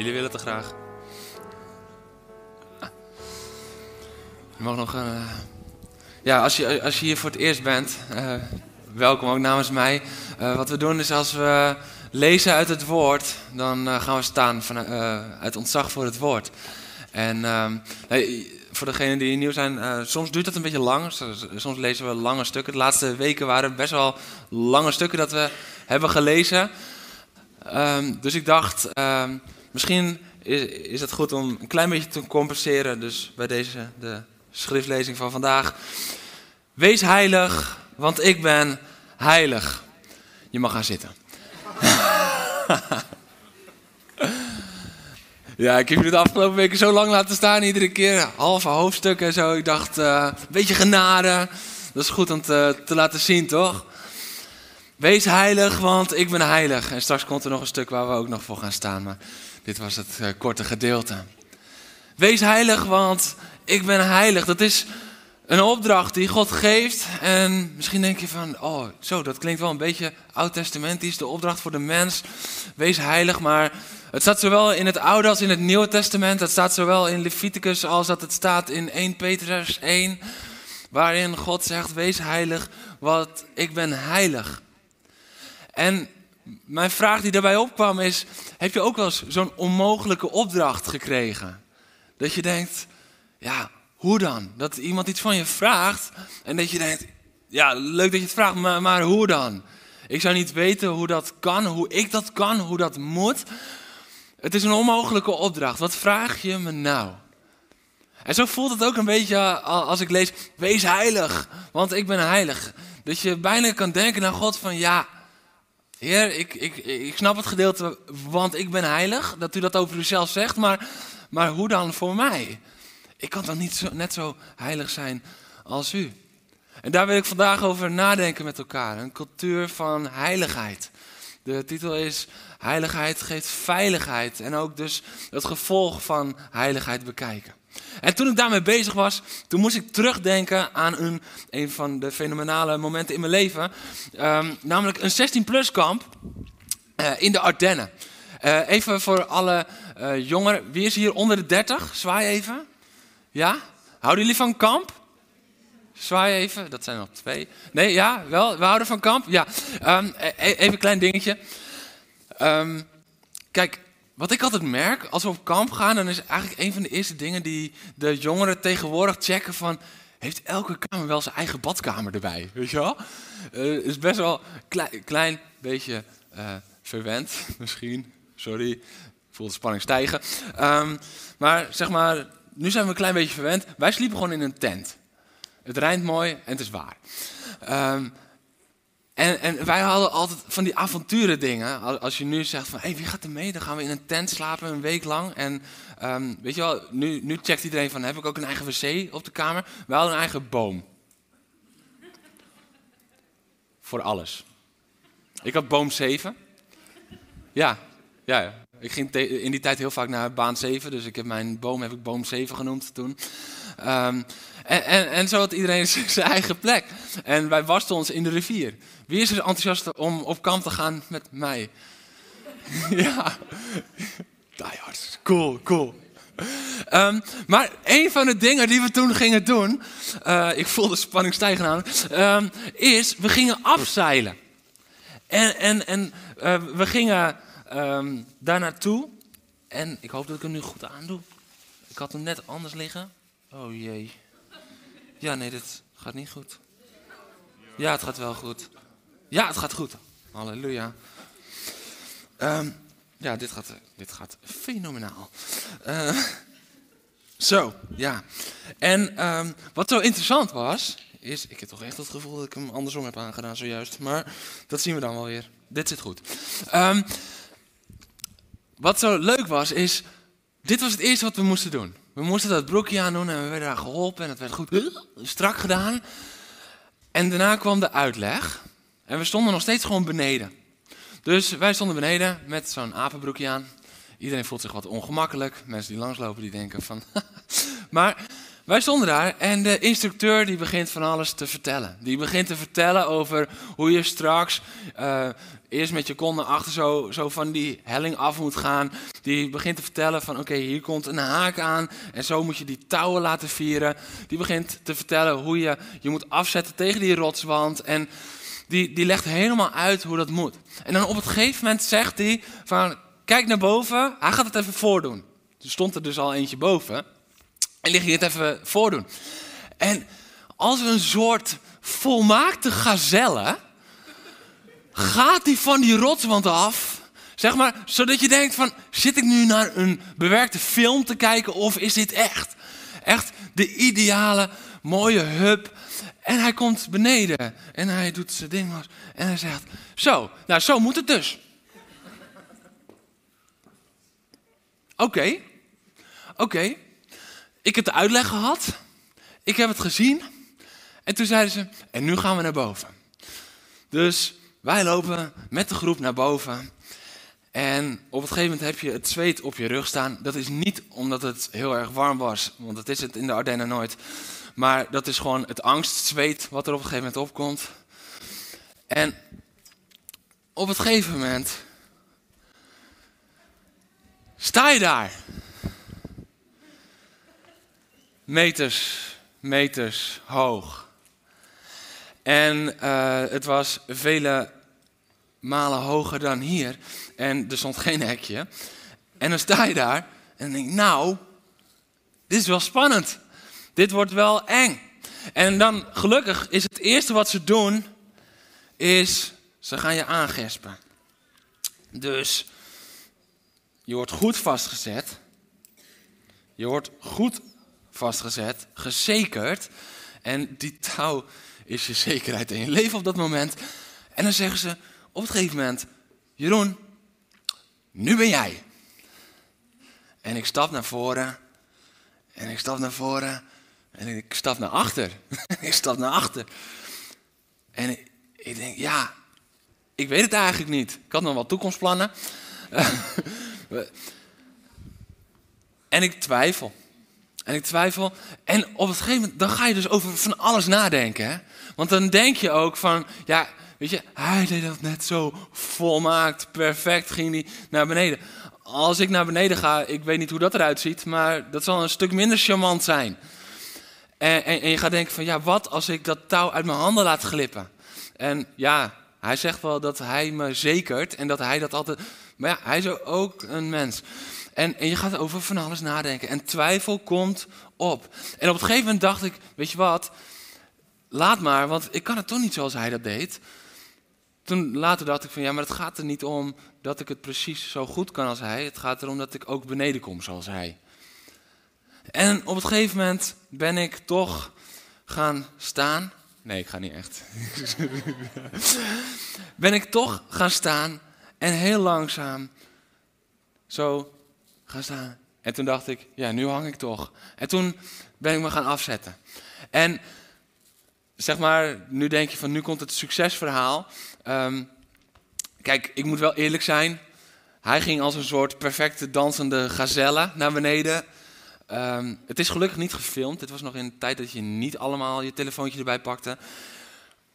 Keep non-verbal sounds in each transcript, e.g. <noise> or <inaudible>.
Jullie willen het graag. Je mag nog. eh, Ja, als je, als je hier voor het eerst bent, eh, welkom ook namens mij. Eh, wat we doen is als we lezen uit het woord, dan gaan we staan van, uit ontzag voor het woord. En ehm, voor degenen die nieuw zijn, soms duurt dat een beetje lang. Soms, soms lezen we lange stukken. De laatste weken waren best wel lange stukken dat we hebben gelezen. Ehm, dus ik dacht, ehm, misschien is, is het goed om een klein beetje te compenseren. Dus bij deze, de schriftlezing van vandaag. Wees heilig, want ik ben heilig. Je mag gaan zitten. <laughs> ja, ik heb jullie de afgelopen weken zo lang laten staan. Iedere keer halve hoofdstukken en zo. Ik dacht, eh, een beetje genade. Dat is goed om te, te laten zien, toch? Wees heilig, want ik ben heilig. En straks komt er nog een stuk waar we ook nog voor gaan staan. Maar dit was het eh, korte gedeelte. Wees heilig, want ik ben heilig. Dat is een opdracht die God geeft. En misschien denk je van, oh, zo, dat klinkt wel een beetje oud-testamentisch. De opdracht voor de mens. Wees heilig, maar het staat zowel in het Oude als in het Nieuwe Testament. Het staat zowel in Leviticus als dat het staat in 1 Petrus 1. Waarin God zegt, wees heilig, want ik ben heilig. En mijn vraag die daarbij opkwam is: heb je ook wel zo'n onmogelijke opdracht gekregen? Dat je denkt, ja, hoe dan? Dat iemand iets van je vraagt en dat je denkt, ja, leuk dat je het vraagt, maar, maar hoe dan? Ik zou niet weten hoe dat kan, hoe ik dat kan, hoe dat moet. Het is een onmogelijke opdracht. Wat vraag je me nou? En zo voelt het ook een beetje als ik lees, wees heilig, want ik ben heilig. Dat je bijna kan denken naar God van, ja, Heer, ik, ik, ik snap het gedeelte, want ik ben heilig, dat u dat over uzelf zegt, maar, maar hoe dan voor mij? Ik kan toch niet zo, net zo heilig zijn als u? En daar wil ik vandaag over nadenken met elkaar. Een cultuur van heiligheid. De titel is Heiligheid geeft veiligheid. En ook dus het gevolg van heiligheid bekijken. En toen ik daarmee bezig was, toen moest ik terugdenken aan een, van de fenomenale momenten in mijn leven. Ehm, namelijk een 16-plus kamp eh, in de Ardennen. Eh, even voor alle eh, jongeren. Wie is hier onder de 30? Zwaai even. Ja? Houden jullie van kamp? Zwaai even. Dat zijn er nog twee. Nee, ja, wel. We houden van kamp. Ja. Ehm, e- even een klein dingetje. Ehm, kijk, wat ik altijd merk, als we op kamp gaan, dan is eigenlijk een van de eerste dingen die de jongeren tegenwoordig checken van, heeft elke kamer wel zijn eigen badkamer erbij, <laughs> weet je wel? Het is best wel een klein, beetje eh, verwend, <laughs> misschien, sorry, ik voel de spanning stijgen. Ehm, maar zeg maar, nu zijn we een klein beetje verwend, wij sliepen gewoon in een tent. Het rijmt mooi en het is waar. Ehm, en, en, wij hadden altijd van die avonturen dingen. Als je nu zegt van, hey, wie gaat er mee? Dan gaan we in een tent slapen een week lang. En um, weet je wel, nu, nu checkt iedereen van, heb ik ook een eigen wc op de kamer? Wij hadden een eigen boom. Voor alles. Ik had boom 7. Ja, ja, ja. Ik ging in die tijd heel vaak naar baan 7. Dus ik heb mijn boom heb ik boom 7 genoemd toen. Um, en, en, en, zo had iedereen <laughs> zijn eigen plek. En wij wasten ons in de rivier. Wie is er enthousiast om op kamp te gaan met mij? <laughs> ja, diehard. Cool, cool. Um, maar een van de dingen die we toen gingen doen, uh, ik voel de spanning stijgen aan, um, is we gingen afzeilen. En, en, en uh, we gingen um, daar naartoe. En ik hoop dat ik hem nu goed aandoe. Ik had hem net anders liggen. Oh jee. Ja, nee, dit gaat niet goed. Ja, het gaat wel goed. Ja, het gaat goed. Halleluja. Um, ja, dit gaat, dit gaat fenomenaal. Uh, zo, ja. En um, wat zo interessant was, is... Ik heb toch echt het gevoel dat ik hem andersom heb aangedaan zojuist. Maar dat zien we dan wel weer. Dit zit goed. Um, wat zo leuk was, is... dit was het eerste wat we moesten doen. We moesten dat broekje aan doen en we werden daar geholpen en het werd goed strak gedaan. En daarna kwam de uitleg. En we stonden nog steeds gewoon beneden. Dus wij stonden beneden met zo'n apenbroekje aan. Iedereen voelt zich wat ongemakkelijk. Mensen die langslopen die denken van... <laughs> maar wij stonden daar en de instructeur die begint van alles te vertellen. Die begint te vertellen over hoe je straks uh, eerst met je naar achter zo, zo van die helling af moet gaan. Die begint te vertellen van oké, hier komt een haak aan en zo moet je die touwen laten vieren. Die begint te vertellen hoe je je moet afzetten tegen die rotswand en die, die legt helemaal uit hoe dat moet. En dan op het gegeven moment zegt hij van kijk naar boven, hij gaat het even voordoen. Er stond er dus al eentje boven. En die ging het even voordoen. En als een soort volmaakte gazelle gaat hij van die rotswand af. Zeg maar, zodat je denkt van, zit ik nu naar een bewerkte film te kijken of is dit echt? Echt de ideale, mooie hub. En hij komt beneden en hij doet zijn ding en hij zegt, zo, nou zo moet het dus. Oké, oké. Ik heb de uitleg gehad. Ik heb het gezien. En toen zeiden ze, en nu gaan we naar boven. Dus wij lopen met de groep naar boven. En op een gegeven moment heb je het zweet op je rug staan. Dat is niet omdat het heel erg warm was, want dat is het in de Ardennen nooit. Maar dat is gewoon het angstzweet wat er op een gegeven moment opkomt. En op het gegeven moment sta je daar meters, meters hoog. En uh, het was vele malen hoger dan hier. En er stond geen hekje. En dan sta je daar en denk nou, dit is wel spannend. Dit wordt wel eng. En dan, gelukkig, is het eerste wat ze doen, is ze gaan je aangespen. Dus je wordt goed vastgezet. Je wordt goed vastgezet, gezekerd. En die touw is je zekerheid in je leven op dat moment. En dan zeggen ze op het gegeven moment: Jeroen, nu ben jij. En ik stap naar voren. En ik stap naar voren. En ik stap naar achter. <laughs> ik stap naar achter. En ik, ik, denk, ja, ik weet het eigenlijk niet. Ik had nog wat toekomstplannen. <laughs> en ik twijfel. En ik twijfel. En op een gegeven moment, dan ga je dus over van alles nadenken. Hè? Want dan denk je ook van, ja, weet je, hij deed dat net zo volmaakt, perfect, ging hij naar beneden. Als ik naar beneden ga, ik weet niet hoe dat eruit ziet, maar dat zal een stuk minder charmant zijn. En, en, en je gaat denken van, ja, wat als ik dat touw uit mijn handen laat glippen? En ja, hij zegt wel dat hij me zekert en dat hij dat altijd... Maar ja, hij is ook een mens. En, en je gaat over van alles nadenken. En twijfel komt op. En op het gegeven moment dacht ik, weet je wat, laat maar, want ik kan het toch niet zoals hij dat deed. Toen later dacht ik van ja, maar het gaat er niet om dat ik het precies zo goed kan als hij. Het gaat erom dat ik ook beneden kom zoals hij. En op het gegeven moment ben ik toch gaan staan. Nee, ik ga niet echt. <laughs> ben ik toch gaan staan en heel langzaam zo gaan staan. En toen dacht ik, ja, nu hang ik toch. En toen ben ik me gaan afzetten. En zeg maar, nu denk je van, nu komt het succesverhaal. Um, kijk, ik moet wel eerlijk zijn. Hij ging als een soort perfecte dansende gazelle naar beneden. Um, het is gelukkig niet gefilmd. Het was nog in de tijd dat je niet allemaal je telefoontje erbij pakte.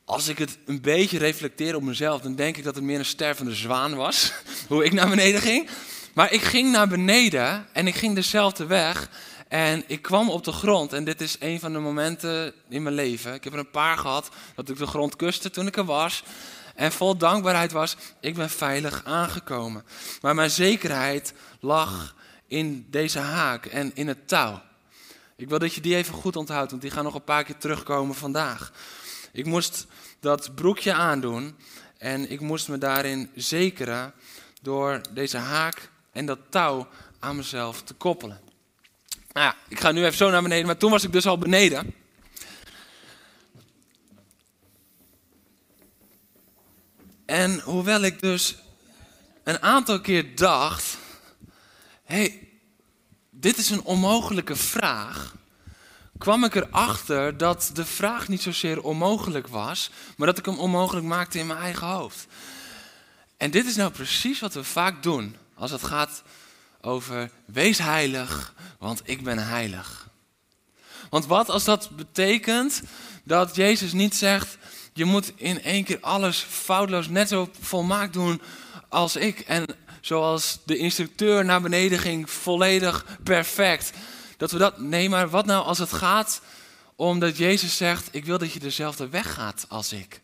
Als ik het een beetje reflecteer op mezelf, dan denk ik dat het meer een stervende zwaan was. <laughs> Hoe ik naar beneden ging. Maar ik ging naar beneden en ik ging dezelfde weg. En ik kwam op de grond. En dit is een van de momenten in mijn leven. Ik heb er een paar gehad dat ik de grond kuste toen ik er was. En vol dankbaarheid was, ik ben veilig aangekomen. Maar mijn zekerheid lag in deze haak en in het touw. Ik wil dat je die even goed onthoudt, want die gaan nog een paar keer terugkomen vandaag. Ik moest dat broekje aandoen en ik moest me daarin zekeren door deze haak en dat touw aan mezelf te koppelen. Nou ja, ik ga nu even zo naar beneden, maar toen was ik dus al beneden. En hoewel ik dus een aantal keer dacht: hé, hey, dit is een onmogelijke vraag, kwam ik erachter dat de vraag niet zozeer onmogelijk was, maar dat ik hem onmogelijk maakte in mijn eigen hoofd. En dit is nou precies wat we vaak doen als het gaat over wees heilig, want ik ben heilig. Want wat als dat betekent dat Jezus niet zegt, je moet in één keer alles foutloos net zo volmaakt doen als ik. En zoals de instructeur naar beneden ging, volledig perfect. Dat we dat, nee, maar wat nou als het gaat omdat Jezus zegt, ik wil dat je dezelfde weg gaat als ik.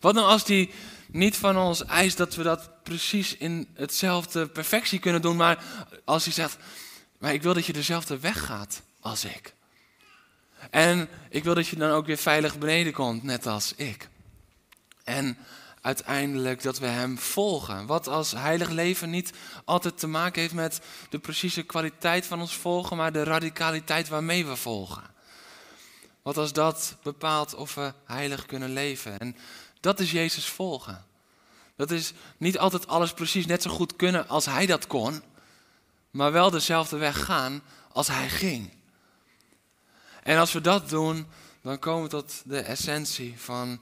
Wat nou als die niet van ons eist dat we dat precies in hetzelfde perfectie kunnen doen, maar als hij zegt, maar ik wil dat je dezelfde weg gaat als ik. En ik wil dat je dan ook weer veilig beneden komt, net als ik. En uiteindelijk dat we Hem volgen. Wat als heilig leven niet altijd te maken heeft met de precieze kwaliteit van ons volgen, maar de radicaliteit waarmee we volgen. Wat als dat bepaalt of we heilig kunnen leven. En dat is Jezus volgen. Dat is niet altijd alles precies net zo goed kunnen als Hij dat kon, maar wel dezelfde weg gaan als Hij ging. En als we dat doen, dan komen we tot de essentie van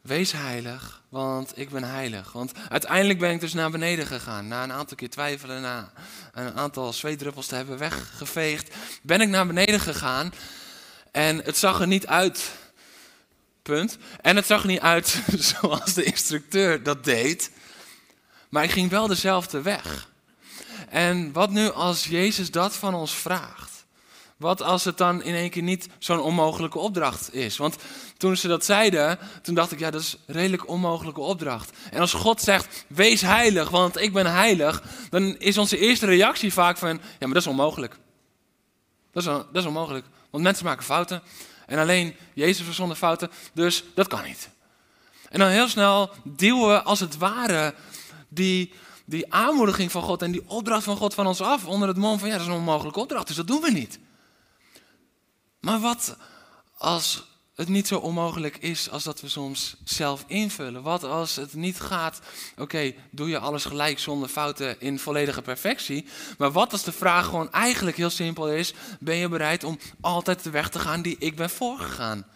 wees heilig, want ik ben heilig. Want uiteindelijk ben ik dus naar beneden gegaan. Na een aantal keer twijfelen, na een aantal zweetdruppels te hebben weggeveegd, ben ik naar beneden gegaan. En het zag er niet uit. Punt. En het zag niet uit <laughs> zoals de instructeur dat deed. Maar ik ging wel dezelfde weg. En wat nu als Jezus dat van ons vraagt? Wat als het dan in één keer niet zo'n onmogelijke opdracht is? Want toen ze dat zeiden, toen dacht ik, ja, dat is een redelijk onmogelijke opdracht. En als God zegt, wees heilig, want ik ben heilig, dan is onze eerste reactie vaak van, ja, maar dat is onmogelijk. Dat is, dat is onmogelijk, want mensen maken fouten. En alleen Jezus was zonder fouten, dus dat kan niet. En dan heel snel duwen we als het ware die, die aanmoediging van God en die opdracht van God van ons af onder het mom van, ja, dat is een onmogelijke opdracht, dus dat doen we niet. Maar wat als het niet zo onmogelijk is als dat we soms zelf invullen? Wat als het niet gaat, oké, doe je alles gelijk zonder fouten in volledige perfectie? Maar wat als de vraag gewoon eigenlijk heel simpel is, ben je bereid om altijd de weg te gaan die ik ben voorgegaan?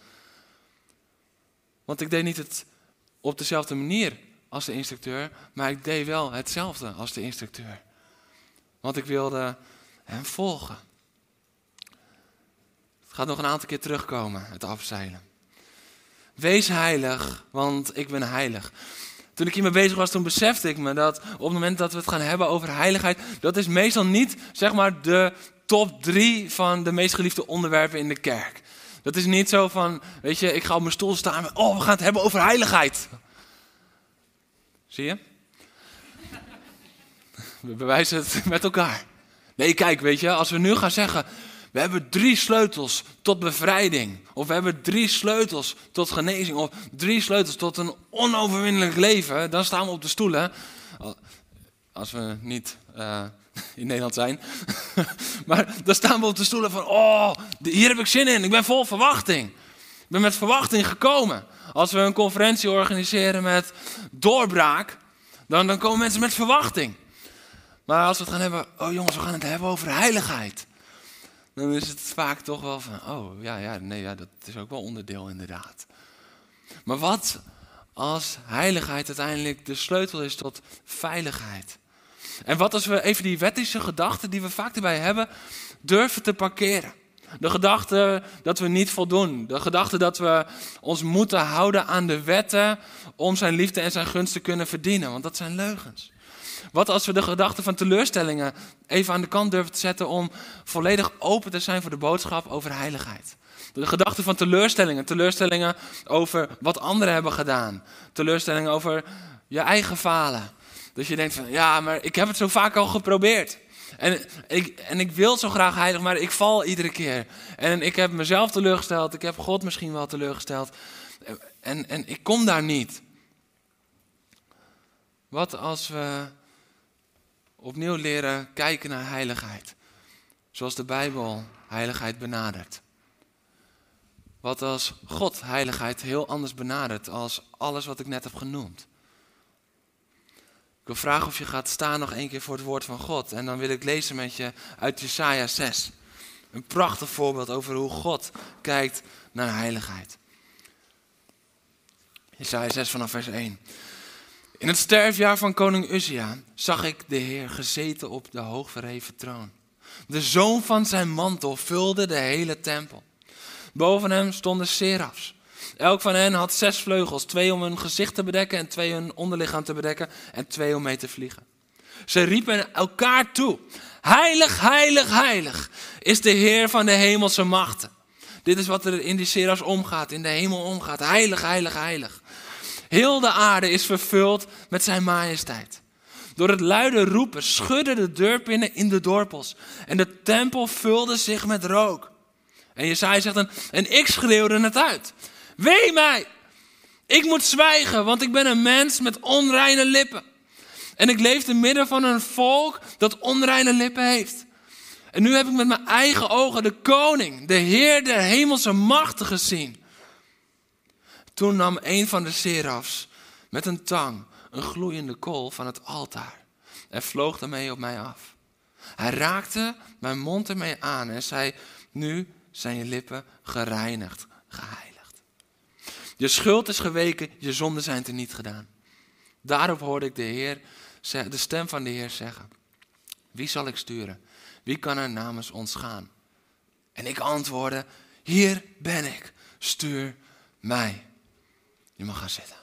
Want ik deed niet het op dezelfde manier als de instructeur, maar ik deed wel hetzelfde als de instructeur. Want ik wilde hem volgen gaat nog een aantal keer terugkomen, het afzeilen. Wees heilig, want ik ben heilig. Toen ik hiermee bezig was, toen besefte ik me dat op het moment dat we het gaan hebben over heiligheid, dat is meestal niet, zeg maar, de top drie van de meest geliefde onderwerpen in de kerk. Dat is niet zo van, weet je, ik ga op mijn stoel staan en, oh, we gaan het hebben over heiligheid. Zie je? We bewijzen het <laughs> met elkaar. Nee, kijk, weet je, als we nu gaan zeggen, we hebben drie sleutels tot bevrijding. Of we hebben drie sleutels tot genezing. Of drie sleutels tot een onoverwinnelijk leven. Dan staan we op de stoelen. Als we niet uh, <laughs> in Nederland zijn. <laughs> maar dan staan we op de stoelen van: Oh, hier heb ik zin in. Ik ben vol verwachting. Ik ben met verwachting gekomen. Als we een conferentie organiseren met doorbraak. Dan, dan komen mensen met verwachting. Maar als we het gaan hebben, oh jongens, we gaan het hebben over heiligheid dan is het vaak toch wel van, oh ja, ja, nee, ja, dat is ook wel onderdeel inderdaad. Maar wat als heiligheid uiteindelijk de sleutel is tot veiligheid? En wat als we even die wettische gedachten die we vaak erbij hebben, durven te parkeren? De gedachte dat we niet voldoen. De gedachte dat we ons moeten houden aan de wetten om zijn liefde en zijn gunst te kunnen verdienen. Want dat zijn leugens. Wat als we de gedachte van teleurstellingen even aan de kant durven te zetten om volledig open te zijn voor de boodschap over heiligheid? De gedachte van teleurstellingen, teleurstellingen over wat anderen hebben gedaan, teleurstellingen over je eigen falen. Dat je denkt van ja, maar ik heb het zo vaak al geprobeerd. En ik, en ik wil zo graag heilig, maar ik val iedere keer. En ik heb mezelf teleurgesteld, ik heb God misschien wel teleurgesteld. En, en ik kom daar niet. Wat als we opnieuw leren kijken naar heiligheid. Zoals de Bijbel heiligheid benadert. Wat als God heiligheid heel anders benadert als alles wat ik net heb genoemd. Ik wil vragen of je gaat staan nog één keer voor het woord van God. En dan wil ik lezen met je uit Jesaja 6. Een prachtig voorbeeld over hoe God kijkt naar heiligheid. Jesaja 6 vanaf vers 1. In het sterfjaar van koning Uzia zag ik de Heer gezeten op de hoogverheven troon. De zoon van zijn mantel vulde de hele tempel. Boven hem stonden serafs. Elk van hen had zes vleugels, twee om hun gezicht te bedekken en twee hun onderlichaam te bedekken en twee om mee te vliegen. Ze riepen elkaar toe, heilig, heilig, heilig is de Heer van de hemelse machten. Dit is wat er in die serafs omgaat, in de hemel omgaat. Heilig, heilig, heilig. Heel de aarde is vervuld met zijn majesteit. Door het luide roepen schudden de deurpinnen in de dorpels. En de tempel vulde zich met rook. En Jesaja zegt dan, en ik schreeuwde het uit. Wee mij! Ik moet zwijgen, want ik ben een mens met onreine lippen. En ik leef te midden van een volk dat onreine lippen heeft. En nu heb ik met mijn eigen ogen de koning, de Heer der hemelse machten gezien. Toen nam een van de serafs met een tang een gloeiende kool van het altaar en vloog daarmee op mij af. Hij raakte mijn mond ermee aan en zei: Nu zijn je lippen gereinigd, geheiligd. Je schuld is geweken, je zonden zijn er niet gedaan. Daarop hoorde ik de, Heer, de stem van de Heer zeggen: Wie zal ik sturen? Wie kan er namens ons gaan? En ik antwoordde: Hier ben ik, stuur mij. Je mag gaan zitten.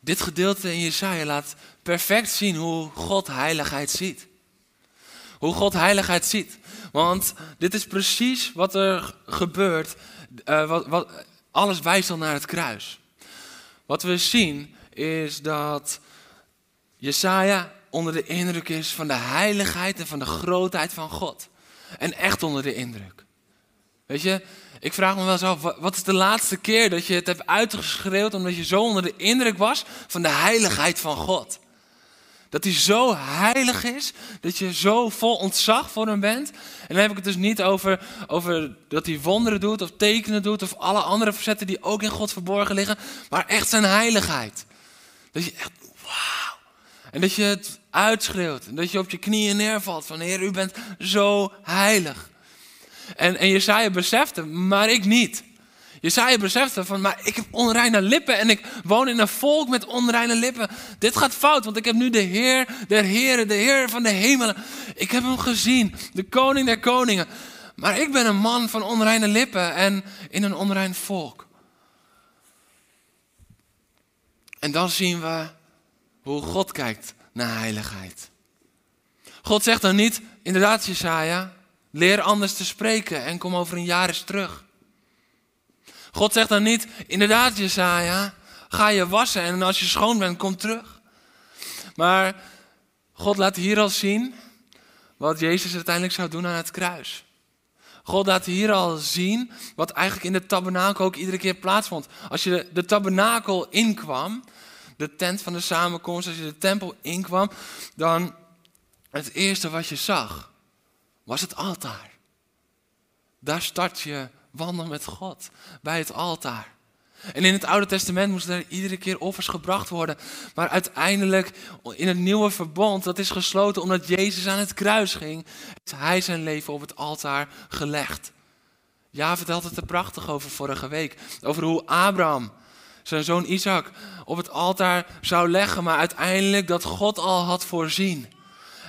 Dit gedeelte in Jesaja laat perfect zien hoe God heiligheid ziet. Hoe God heiligheid ziet. Want dit is precies wat er gebeurt. Uh, wat, wat, alles wijst al naar het kruis. Wat we zien is dat Jesaja onder de indruk is van de heiligheid en van de grootheid van God. En echt onder de indruk. Weet je, ik vraag me wel eens af, wat is de laatste keer dat je het hebt uitgeschreeuwd omdat je zo onder de indruk was van de heiligheid van God? Dat hij zo heilig is, dat je zo vol ontzag voor hem bent. En dan heb ik het dus niet over, over dat hij wonderen doet of tekenen doet of alle andere verzetten die ook in God verborgen liggen, maar echt zijn heiligheid. Dat je echt. En dat je het uitschreeuwt en dat je op je knieën neervalt van Heer, u bent zo heilig. En, en Jesaja besefte, maar ik niet. Jesaja besefte van, maar ik heb onreine lippen en ik woon in een volk met onreine lippen. Dit gaat fout, want ik heb nu de Heer der Heren, de Heer van de hemelen. Ik heb hem gezien, de koning der koningen. Maar ik ben een man van onreine lippen en in een onrein volk. En dan zien we hoe God kijkt naar heiligheid. God zegt dan niet, inderdaad Jesaja, leer anders te spreken en kom over een jaar eens terug. God zegt dan niet, inderdaad Jesaja, ga je wassen en als je schoon bent, kom terug. Maar God laat hier al zien wat Jezus uiteindelijk zou doen aan het kruis. God laat hier al zien wat eigenlijk in de tabernakel ook iedere keer plaatsvond. Als je de, tabernakel inkwam, de tent van de samenkomst, als je de tempel inkwam, dan het eerste wat je zag was het altaar. Daar start je wandel met God, bij het altaar. En in het Oude Testament moesten er iedere keer offers gebracht worden. Maar uiteindelijk in het nieuwe verbond, dat is gesloten omdat Jezus aan het kruis ging, heeft hij zijn leven op het altaar gelegd. Ja, vertelt het er prachtig over vorige week. Over hoe Abraham zijn zoon Isaac op het altaar zou leggen, maar uiteindelijk dat God al had voorzien.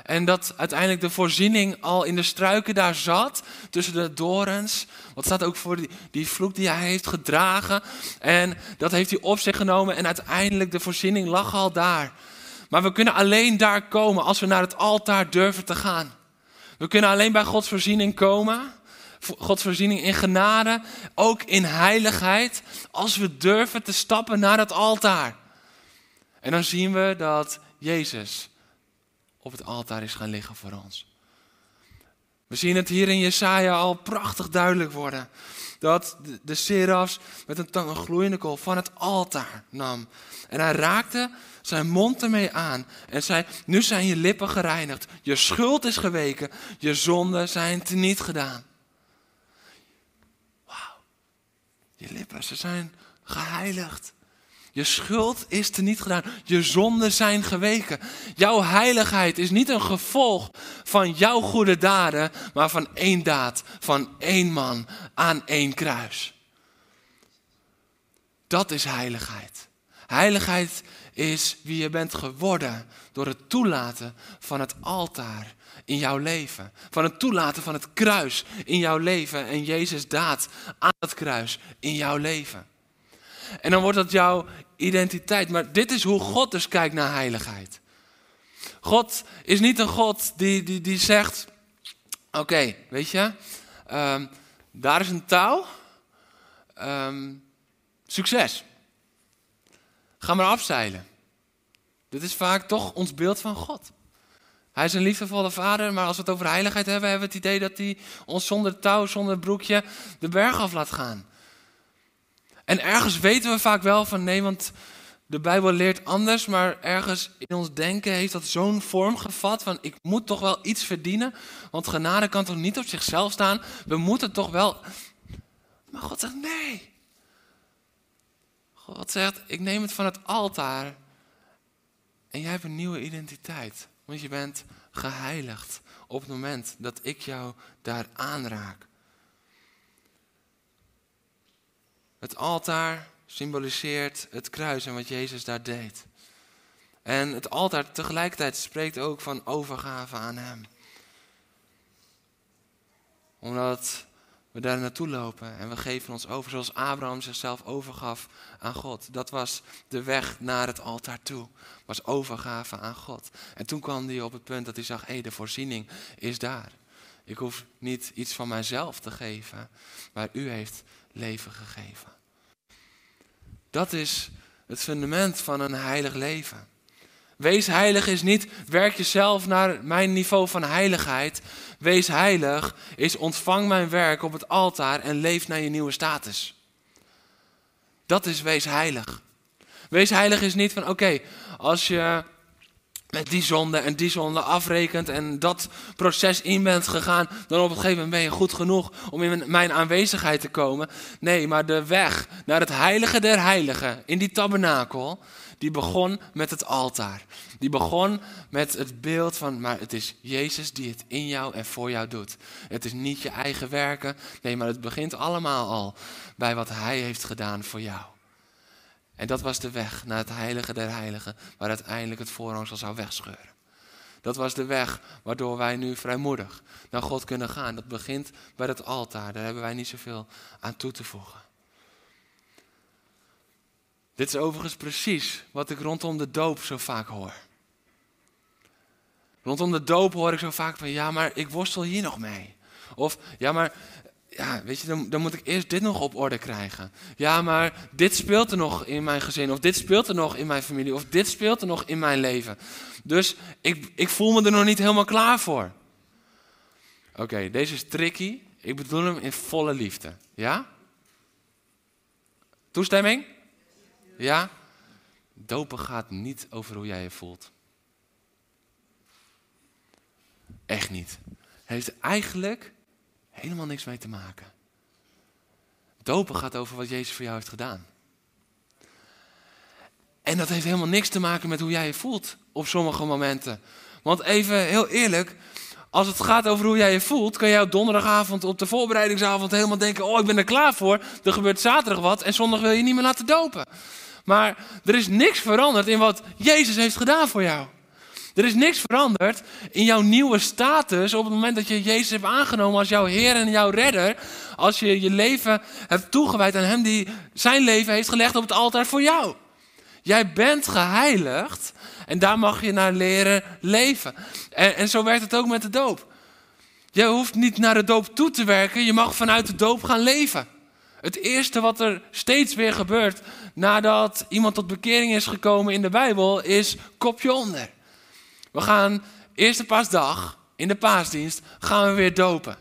En dat uiteindelijk de voorziening al in de struiken daar zat, tussen de dorens. Wat staat ook voor die, die vloek die hij heeft gedragen. En dat heeft hij op zich genomen en uiteindelijk de voorziening lag al daar. Maar we kunnen alleen daar komen als we naar het altaar durven te gaan. We kunnen alleen bij Gods voorziening komen. Gods voorziening in genade, ook in heiligheid, als we durven te stappen naar het altaar. En dan zien we dat Jezus op het altaar is gaan liggen voor ons. We zien het hier in Jesaja al prachtig duidelijk worden. Dat de serafs met een tang een gloeiende kool van het altaar nam. En hij raakte zijn mond ermee aan en zei, nu zijn je lippen gereinigd. Je schuld is geweken, je zonden zijn teniet gedaan. Wauw. Je lippen, ze zijn geheiligd. Je schuld is er niet gedaan. Je zonden zijn geweken. Jouw heiligheid is niet een gevolg van jouw goede daden, maar van één daad, van één man aan één kruis. Dat is heiligheid. Heiligheid is wie je bent geworden door het toelaten van het altaar in jouw leven. Van het toelaten van het kruis in jouw leven en Jezus daad aan het kruis in jouw leven. En dan wordt dat jouw identiteit. Maar dit is hoe God dus kijkt naar heiligheid. God is niet een God die, die, die zegt: Oké, weet je, ehm, daar is een touw. Ehm, succes. Ga maar afzeilen. Dit is vaak toch ons beeld van God. Hij is een liefdevolle vader, maar als we het over heiligheid hebben, hebben we het idee dat hij ons zonder touw, zonder broekje de berg af laat gaan. En ergens weten we vaak wel van nee, want de Bijbel leert anders, maar ergens in ons denken heeft dat zo'n vorm gevat van ik moet toch wel iets verdienen, want genade kan toch niet op zichzelf staan, we moeten toch wel. Maar God zegt nee. God zegt ik neem het van het altaar en jij hebt een nieuwe identiteit, want je bent geheiligd op het moment dat ik jou daar aanraak. Het altaar symboliseert het kruis en wat Jezus daar deed. En het altaar tegelijkertijd spreekt ook van overgave aan Hem. Omdat we daar naartoe lopen en we geven ons over zoals Abraham zichzelf overgaf aan God. Dat was de weg naar het altaar toe, was overgave aan God. En toen kwam hij op het punt dat hij zag, hé, de voorziening is daar. Ik hoef niet iets van mijzelf te geven, maar u heeft leven gegeven. Dat is het fundament van een heilig leven. Wees heilig is niet werk jezelf naar mijn niveau van heiligheid. Wees heilig is ontvang mijn werk op het altaar en leef naar je nieuwe status. Dat is wees heilig. Wees heilig is niet van oké, als je met die zonde en die zonde afrekent en dat proces in bent gegaan, dan op een gegeven moment ben je goed genoeg om in mijn aanwezigheid te komen. Nee, maar de weg naar het heilige der heiligen in die tabernakel, die begon met het altaar. Die begon met het beeld van, maar het is Jezus die het in jou en voor jou doet. Het is niet je eigen werken, nee, maar het begint allemaal al bij wat Hij heeft gedaan voor jou. En dat was de weg naar het heilige der heiligen, waar uiteindelijk het voorhangsel zou wegscheuren. Dat was de weg waardoor wij nu vrijmoedig naar God kunnen gaan. Dat begint bij het altaar, daar hebben wij niet zoveel aan toe te voegen. Dit is overigens precies wat ik rondom de doop zo vaak hoor. Rondom de doop hoor ik zo vaak van, ja, maar ik worstel hier nog mee. Of, ja, maar ja, weet je, dan, dan, moet ik eerst dit nog op orde krijgen. Ja, maar dit speelt er nog in mijn gezin, of dit speelt er nog in mijn familie, of dit speelt er nog in mijn leven. Dus ik, ik voel me er nog niet helemaal klaar voor. Oké, deze is tricky. Ik bedoel hem in volle liefde. Ja? Toestemming? Ja? Dopen gaat niet over hoe jij je voelt. Echt niet. Heeft eigenlijk helemaal niks mee te maken. Dopen gaat over wat Jezus voor jou heeft gedaan. En dat heeft helemaal niks te maken met hoe jij je voelt op sommige momenten. Want even heel eerlijk, als het gaat over hoe jij je voelt, kan jij op donderdagavond op de voorbereidingsavond helemaal denken: Oh, ik ben er klaar voor. Er gebeurt zaterdag wat en zondag wil je niet meer laten dopen. Maar er is niks veranderd in wat Jezus heeft gedaan voor jou. Er is niks veranderd in jouw nieuwe status op het moment dat je Jezus hebt aangenomen als jouw Heer en jouw Redder. Als je je leven hebt toegewijd aan Hem die zijn leven heeft gelegd op het altaar voor jou. Jij bent geheiligd en daar mag je naar leren leven. En, en zo werkt het ook met de doop. Je hoeft niet naar de doop toe te werken, je mag vanuit de doop gaan leven. Het eerste wat er steeds weer gebeurt nadat iemand tot bekering is gekomen in de Bijbel is kopje onder. We gaan eerste paasdag, in de paasdienst, gaan we weer dopen.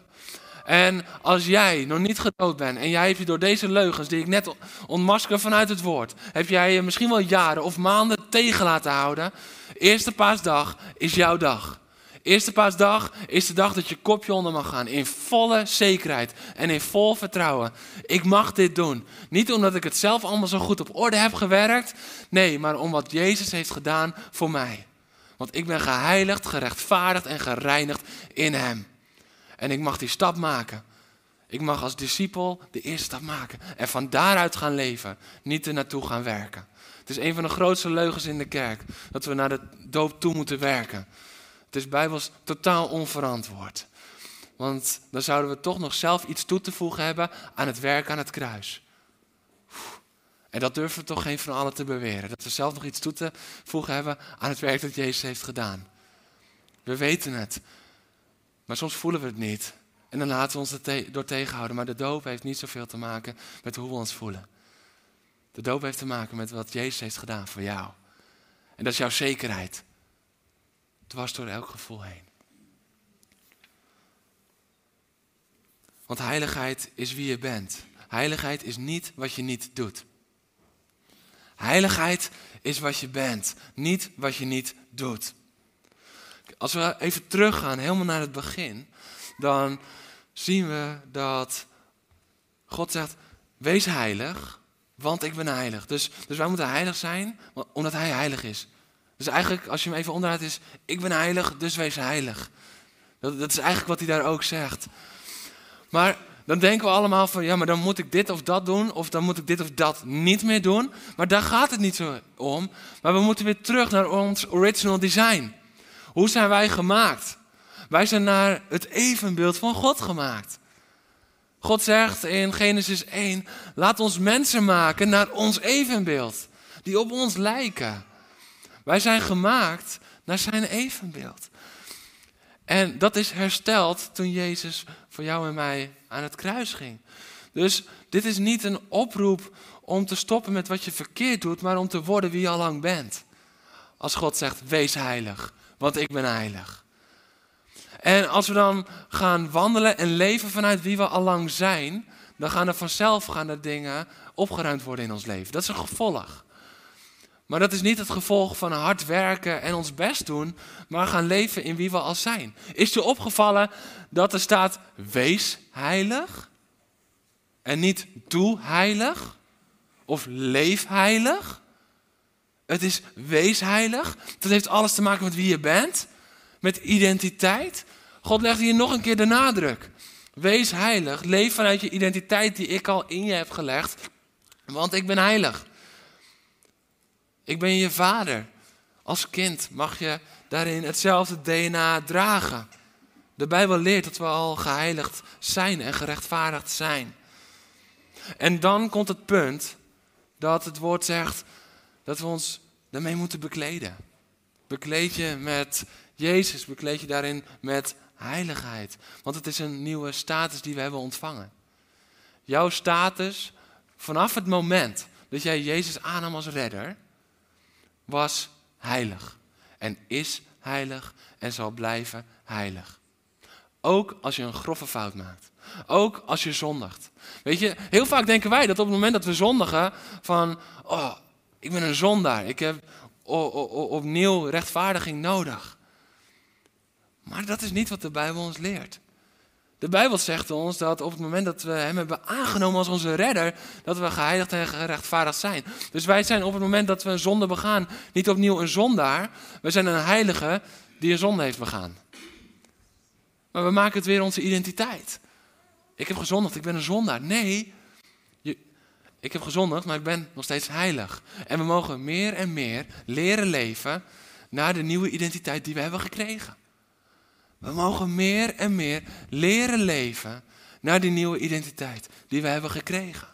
En als jij nog niet gedood bent en jij hebt je door deze leugens die ik net ontmasker vanuit het woord, heb jij je misschien wel jaren of maanden tegen laten houden. Eerste paasdag is jouw dag. Eerste paasdag is de dag dat je kopje onder mag gaan. In volle zekerheid en in vol vertrouwen. Ik mag dit doen. Niet omdat ik het zelf allemaal zo goed op orde heb gewerkt. Nee, maar om wat Jezus heeft gedaan voor mij. Want ik ben geheiligd, gerechtvaardigd en gereinigd in Hem. En ik mag die stap maken. Ik mag als discipel de eerste stap maken. En van daaruit gaan leven. Niet er naartoe gaan werken. Het is een van de grootste leugens in de kerk. Dat we naar de doop toe moeten werken. Het is bijbels totaal onverantwoord. Want dan zouden we toch nog zelf iets toe te voegen hebben aan het werk aan het kruis. En dat durven toch geen van allen te beweren. Dat we zelf nog iets toe te voegen hebben aan het werk dat Jezus heeft gedaan. We weten het. Maar soms voelen we het niet. En dan laten we ons er door tegenhouden. Maar de doop heeft niet zoveel te maken met hoe we ons voelen. De doop heeft te maken met wat Jezus heeft gedaan voor jou. En dat is jouw zekerheid. Dwars door elk gevoel heen. Want heiligheid is wie je bent. Heiligheid is niet wat je niet doet. Heiligheid is wat je bent, niet wat je niet doet. Als we even teruggaan, helemaal naar het begin, dan zien we dat God zegt: Wees heilig, want ik ben heilig. Dus, dus wij moeten heilig zijn, omdat Hij heilig is. Dus eigenlijk, als je hem even onderuit is: Ik ben heilig, dus wees heilig. Dat, dat is eigenlijk wat hij daar ook zegt. Maar dan denken we allemaal van, ja, maar dan moet ik dit of dat doen, of dan moet ik dit of dat niet meer doen. Maar daar gaat het niet zo om. Maar we moeten weer terug naar ons original design. Hoe zijn wij gemaakt? Wij zijn naar het evenbeeld van God gemaakt. God zegt in Genesis 1, laat ons mensen maken naar ons evenbeeld, die op ons lijken. Wij zijn gemaakt naar zijn evenbeeld. En dat is hersteld toen Jezus voor jou en mij aan het kruis ging. Dus dit is niet een oproep om te stoppen met wat je verkeerd doet, maar om te worden wie je al lang bent. Als God zegt, wees heilig, want ik ben heilig. En als we dan gaan wandelen en leven vanuit wie we al lang zijn, dan gaan er vanzelf gaan er dingen opgeruimd worden in ons leven. Dat is een gevolg. Maar dat is niet het gevolg van hard werken en ons best doen, maar gaan leven in wie we al zijn. Is je opgevallen dat er staat wees heilig en niet doe heilig of leef heilig? Het is wees heilig. Dat heeft alles te maken met wie je bent, met identiteit. God legt hier nog een keer de nadruk. Wees heilig, leef vanuit je identiteit die ik al in je heb gelegd, want ik ben heilig. Ik ben je vader. Als kind mag je daarin hetzelfde DNA dragen. De Bijbel leert dat we al geheiligd zijn en gerechtvaardigd zijn. En dan komt het punt dat het woord zegt dat we ons daarmee moeten bekleden. Bekleed je met Jezus, bekleed je daarin met heiligheid. Want het is een nieuwe status die we hebben ontvangen. Jouw status vanaf het moment dat jij Jezus aannam als redder, was heilig. En is heilig en zal blijven heilig. Ook als je een grove fout maakt. Ook als je zondigt. Weet je, heel vaak denken wij dat op het moment dat we zondigen, van, oh, ik ben een zondaar. Ik heb opnieuw rechtvaardiging nodig. Maar dat is niet wat de Bijbel ons leert. De Bijbel zegt ons dat op het moment dat we Hem hebben aangenomen als onze redder, dat we geheiligd en gerechtvaardigd zijn. Dus wij zijn op het moment dat we een zonde begaan, niet opnieuw een zondaar. We zijn een heilige die een zonde heeft begaan. Maar we maken het weer onze identiteit. Ik heb gezondigd, ik ben een zondaar. Nee, je, ik heb gezondigd, maar ik ben nog steeds heilig. En we mogen meer en meer leren leven naar de nieuwe identiteit die we hebben gekregen. We mogen meer en meer leren leven naar die nieuwe identiteit die we hebben gekregen.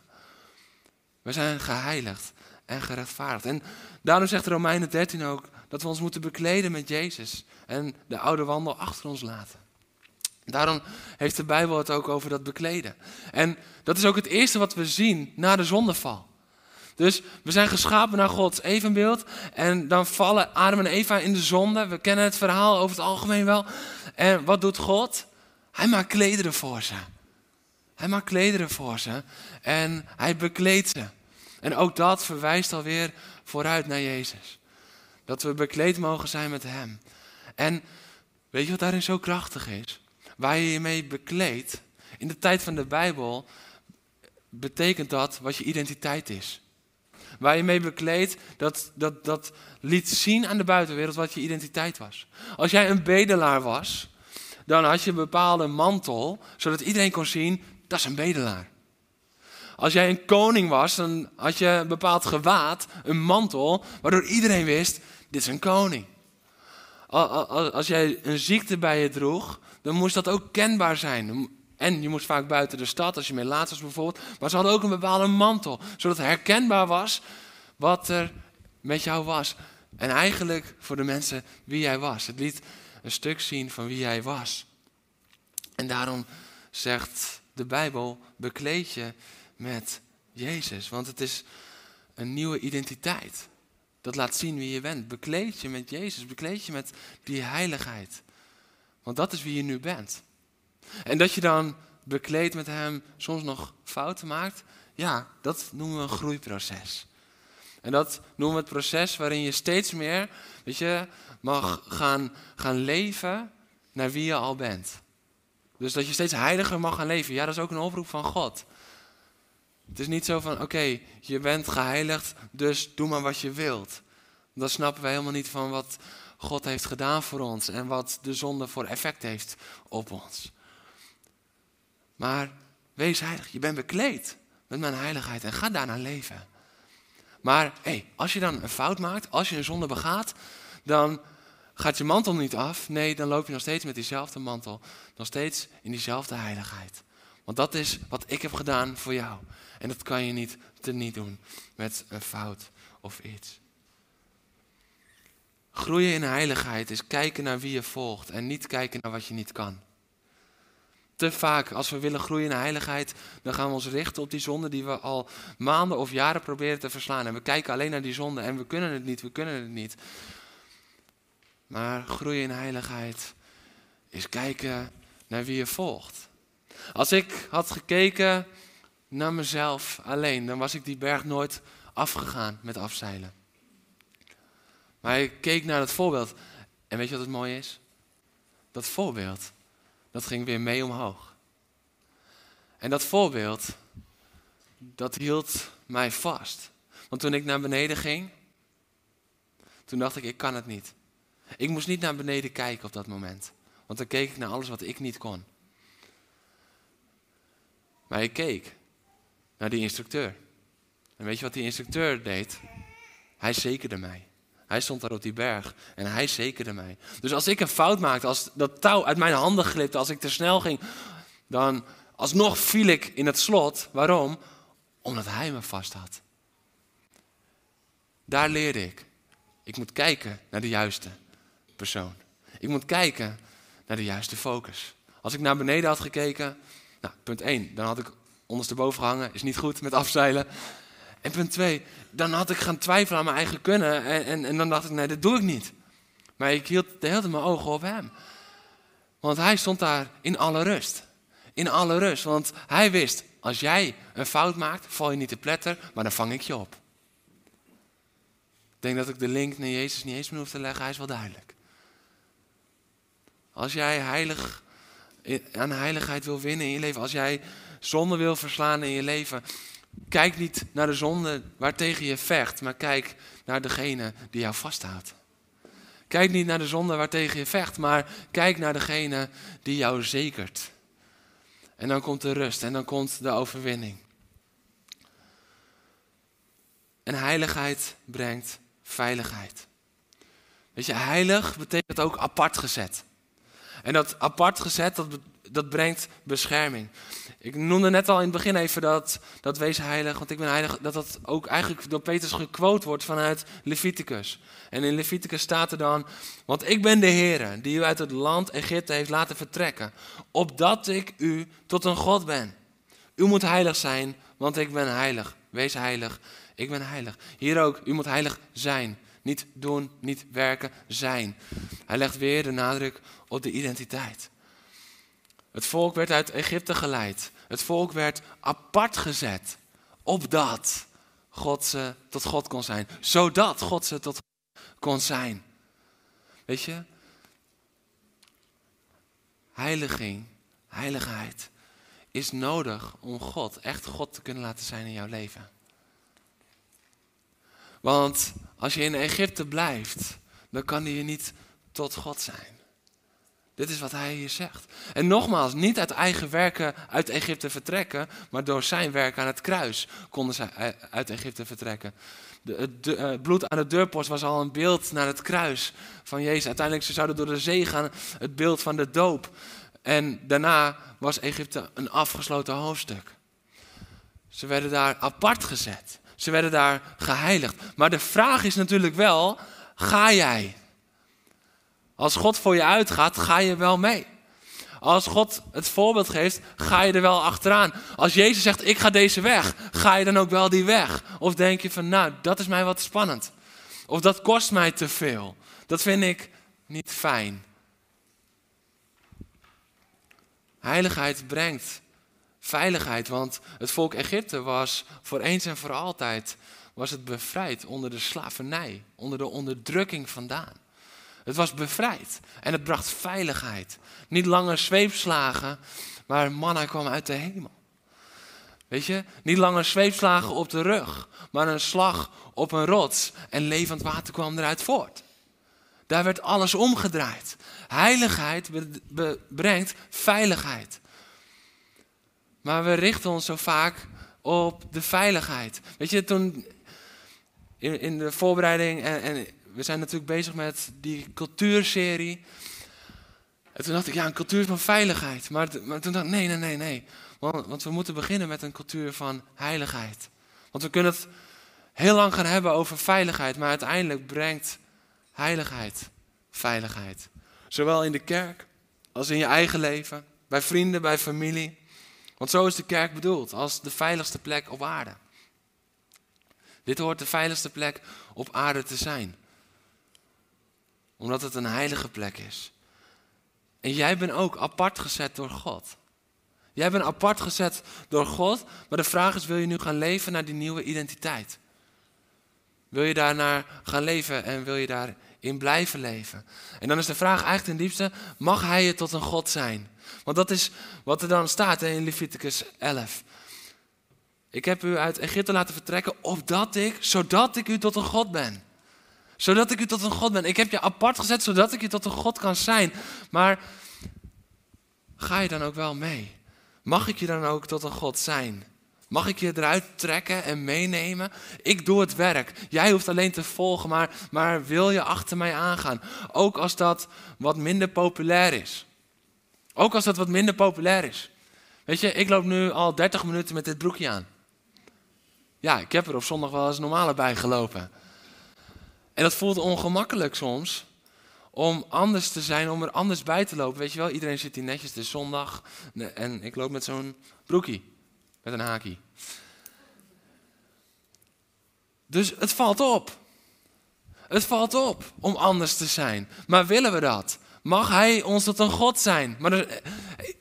We zijn geheiligd en gerechtvaardigd. En daarom zegt Romeinen 13 ook dat we ons moeten bekleden met Jezus en de oude wandel achter ons laten. Daarom heeft de Bijbel het ook over dat bekleden. En dat is ook het eerste wat we zien na de zondeval. Dus we zijn geschapen naar Gods evenbeeld. En dan vallen Adam en Eva in de zonde. We kennen het verhaal over het algemeen wel. En wat doet God? Hij maakt klederen voor ze. Hij maakt klederen voor ze. En hij bekleedt ze. En ook dat verwijst alweer vooruit naar Jezus. Dat we bekleed mogen zijn met Hem. En Weet je wat daarin zo krachtig is? Waar je je mee bekleedt. In de tijd van de Bijbel betekent dat wat je identiteit is. Waar je mee bekleedt, dat, dat, dat liet zien aan de buitenwereld wat je identiteit was. Als jij een bedelaar was, dan had je een bepaalde mantel, zodat iedereen kon zien, dat is een bedelaar. Als jij een koning was, dan had je een bepaald gewaad, een mantel, waardoor iedereen wist, dit is een koning. Als jij een ziekte bij je droeg, dan moest dat ook kenbaar zijn. En je moest vaak buiten de stad, als je mee laat was bijvoorbeeld. Maar ze hadden ook een bepaalde mantel, zodat herkenbaar was wat er met jou was. En eigenlijk voor de mensen wie jij was. Het liet een stuk zien van wie jij was. En daarom zegt de Bijbel, bekleed je met Jezus. Want het is een nieuwe identiteit. Dat laat zien wie je bent. Bekleed je met Jezus. Bekleed je met die heiligheid. Want dat is wie je nu bent. En dat je dan bekleed met Hem soms nog fouten maakt. Ja, dat noemen we een groeiproces. En dat noemen we het proces waarin je steeds meer, weet je, mag gaan, gaan leven naar wie je al bent. Dus dat je steeds heiliger mag gaan leven. Ja, dat is ook een oproep van God. Het is niet zo van, oké, je bent geheiligd, dus doe maar wat je wilt. Dan snappen wij helemaal niet van wat God heeft gedaan voor ons en wat de zonde voor effect heeft op ons. Maar wees heilig, je bent bekleed met mijn heiligheid en ga daarna leven. Maar hey, als je dan een fout maakt, als je een zonde begaat, dan gaat je mantel niet af. Nee, dan loop je nog steeds met diezelfde mantel. Nog steeds in diezelfde heiligheid. Want dat is wat ik heb gedaan voor jou. En dat kan je niet te niet doen met een fout of iets. Groeien in heiligheid is kijken naar wie je volgt en niet kijken naar wat je niet kan. Te vaak, als we willen groeien in heiligheid, dan gaan we ons richten op die zonde die we al maanden of jaren proberen te verslaan. En we kijken alleen naar die zonde en we kunnen het niet, we kunnen het niet. Maar groeien in heiligheid is kijken naar wie je volgt. Als ik had gekeken naar mezelf alleen, dan was ik die berg nooit afgegaan met afzeilen. Maar ik keek naar het voorbeeld. En weet je wat het mooie is? Dat voorbeeld, dat ging weer mee omhoog. En dat voorbeeld, dat hield mij vast. Want toen ik naar beneden ging, toen dacht ik, ik kan het niet. Ik moest niet naar beneden kijken op dat moment. Want dan keek ik naar alles wat ik niet kon. Maar ik keek naar die instructeur. En weet je wat die instructeur deed? Hij zekerde mij. Hij stond daar op die berg en hij zekerde mij. Dus als ik een fout maakte, als dat touw uit mijn handen glipte, als ik te snel ging, dan alsnog viel ik in het slot. Waarom? Omdat hij me vast had. Daar leerde ik. Ik moet kijken naar de juiste persoon. Ik moet kijken naar de juiste focus. Als ik naar beneden had gekeken, nou, punt 1, dan had ik ondersteboven hangen, is niet goed met afzeilen. En punt 2, dan had ik gaan twijfelen aan mijn eigen kunnen en, en, en dan dacht ik, nee, dat doe ik niet. Maar ik hield de hele tijd mijn ogen op hem. Want hij stond daar in alle rust. In alle rust, want hij wist, als jij een fout maakt, val je niet te pletter, maar dan vang ik je op. Ik denk dat ik de link naar Jezus niet eens meer hoef te leggen, hij is wel duidelijk. Als jij heilig, aan heiligheid wil winnen in je leven, als jij zonde wil verslaan in je leven, kijk niet naar de zonde waartegen je vecht, maar kijk naar degene die jou vasthoudt. Kijk niet naar de zonde waartegen je vecht, maar kijk naar degene die jou zekert. En dan komt de rust en dan komt de overwinning. En heiligheid brengt veiligheid. Weet je, heilig betekent ook apart gezet. En dat apart gezet, dat, dat brengt bescherming. Ik noemde net al in het begin even dat, dat wees heilig, want ik ben heilig, dat dat ook eigenlijk door Petrus gequote wordt vanuit Leviticus. En in Leviticus staat er dan, want ik ben de Heer die u uit het land Egypte heeft laten vertrekken, opdat ik u tot een God ben. U moet heilig zijn, want ik ben heilig. Wees heilig, ik ben heilig. Hier ook, u moet heilig zijn. Niet doen, niet werken, zijn. Hij legt weer de nadruk op de identiteit. Het volk werd uit Egypte geleid. Het volk werd apart gezet. Opdat God ze tot God kon zijn. Zodat God ze tot kon zijn. Weet je? heiliging, heiligheid, is nodig om God, echt God te kunnen laten zijn in jouw leven. Want als je in Egypte blijft, dan kan je niet tot God zijn. Dit is wat hij hier zegt. En nogmaals, niet uit eigen werken uit Egypte vertrekken, maar door zijn werk aan het kruis konden ze uit Egypte vertrekken. Het bloed aan de deurpost was al een beeld naar het kruis van Jezus. Uiteindelijk ze zouden door de zee gaan, het beeld van de doop. En daarna was Egypte een afgesloten hoofdstuk. Ze werden daar apart gezet. Ze werden daar geheiligd. Maar de vraag is natuurlijk wel, ga jij? Als God voor je uitgaat, ga je wel mee. Als God het voorbeeld geeft, ga je er wel achteraan. Als Jezus zegt, ik ga deze weg, ga je dan ook wel die weg? Of denk je van, nou, dat is mij wat spannend. Of dat kost mij te veel. Dat vind ik niet fijn. Heiligheid brengt veiligheid, want het volk Egypte was voor eens en voor altijd was het bevrijd onder de slavernij, onder de onderdrukking vandaan. Het was bevrijd en het bracht veiligheid. Niet langer zweepslagen, maar manna kwam uit de hemel. Weet je, niet langer zweepslagen op de rug, maar een slag op een rots en levend water kwam eruit voort. Daar werd alles omgedraaid. Heiligheid brengt veiligheid. Maar we richten ons zo vaak op de veiligheid. Weet je, toen in, in de voorbereiding en, en we zijn natuurlijk bezig met die cultuurserie. En toen dacht ik, ja, een cultuur van veiligheid. Maar, maar toen dacht ik, nee, nee, nee, nee. Want, want, we moeten beginnen met een cultuur van heiligheid. Want we kunnen het heel lang gaan hebben over veiligheid, maar uiteindelijk brengt heiligheid veiligheid. Zowel in de kerk als in je eigen leven, bij vrienden, bij familie. Want zo is de kerk bedoeld, als de veiligste plek op aarde. Dit hoort de veiligste plek op aarde te zijn omdat het een heilige plek is. En jij bent ook apart gezet door God. Jij bent apart gezet door God, maar de vraag is: wil je nu gaan leven naar die nieuwe identiteit? Wil je daarnaar gaan leven en wil je daarin blijven leven? En dan is de vraag eigenlijk ten diepste: mag hij je tot een God zijn? Want dat is wat er dan staat in Leviticus 11. Ik heb u uit Egypte laten vertrekken, opdat ik, zodat ik u tot een God ben zodat ik u tot een God ben. Ik heb je apart gezet, zodat ik je tot een God kan zijn. Maar ga je dan ook wel mee? Mag ik je dan ook tot een God zijn? Mag ik je eruit trekken en meenemen? Ik doe het werk. Jij hoeft alleen te volgen, maar, maar wil je achter mij aangaan? Ook als dat wat minder populair is. Ook als dat wat minder populair is. Weet je, ik loop nu al 30 minuten met dit broekje aan. Ja, ik heb er op zondag wel eens normale bij gelopen. En dat voelt ongemakkelijk soms. Om anders te zijn, om er anders bij te lopen. Weet je wel, iedereen zit hier netjes, de zondag. En ik loop met zo'n broekie. Met een haakje. Dus het valt op. Het valt op om anders te zijn. Maar willen we dat? Mag Hij ons tot een God zijn? Maar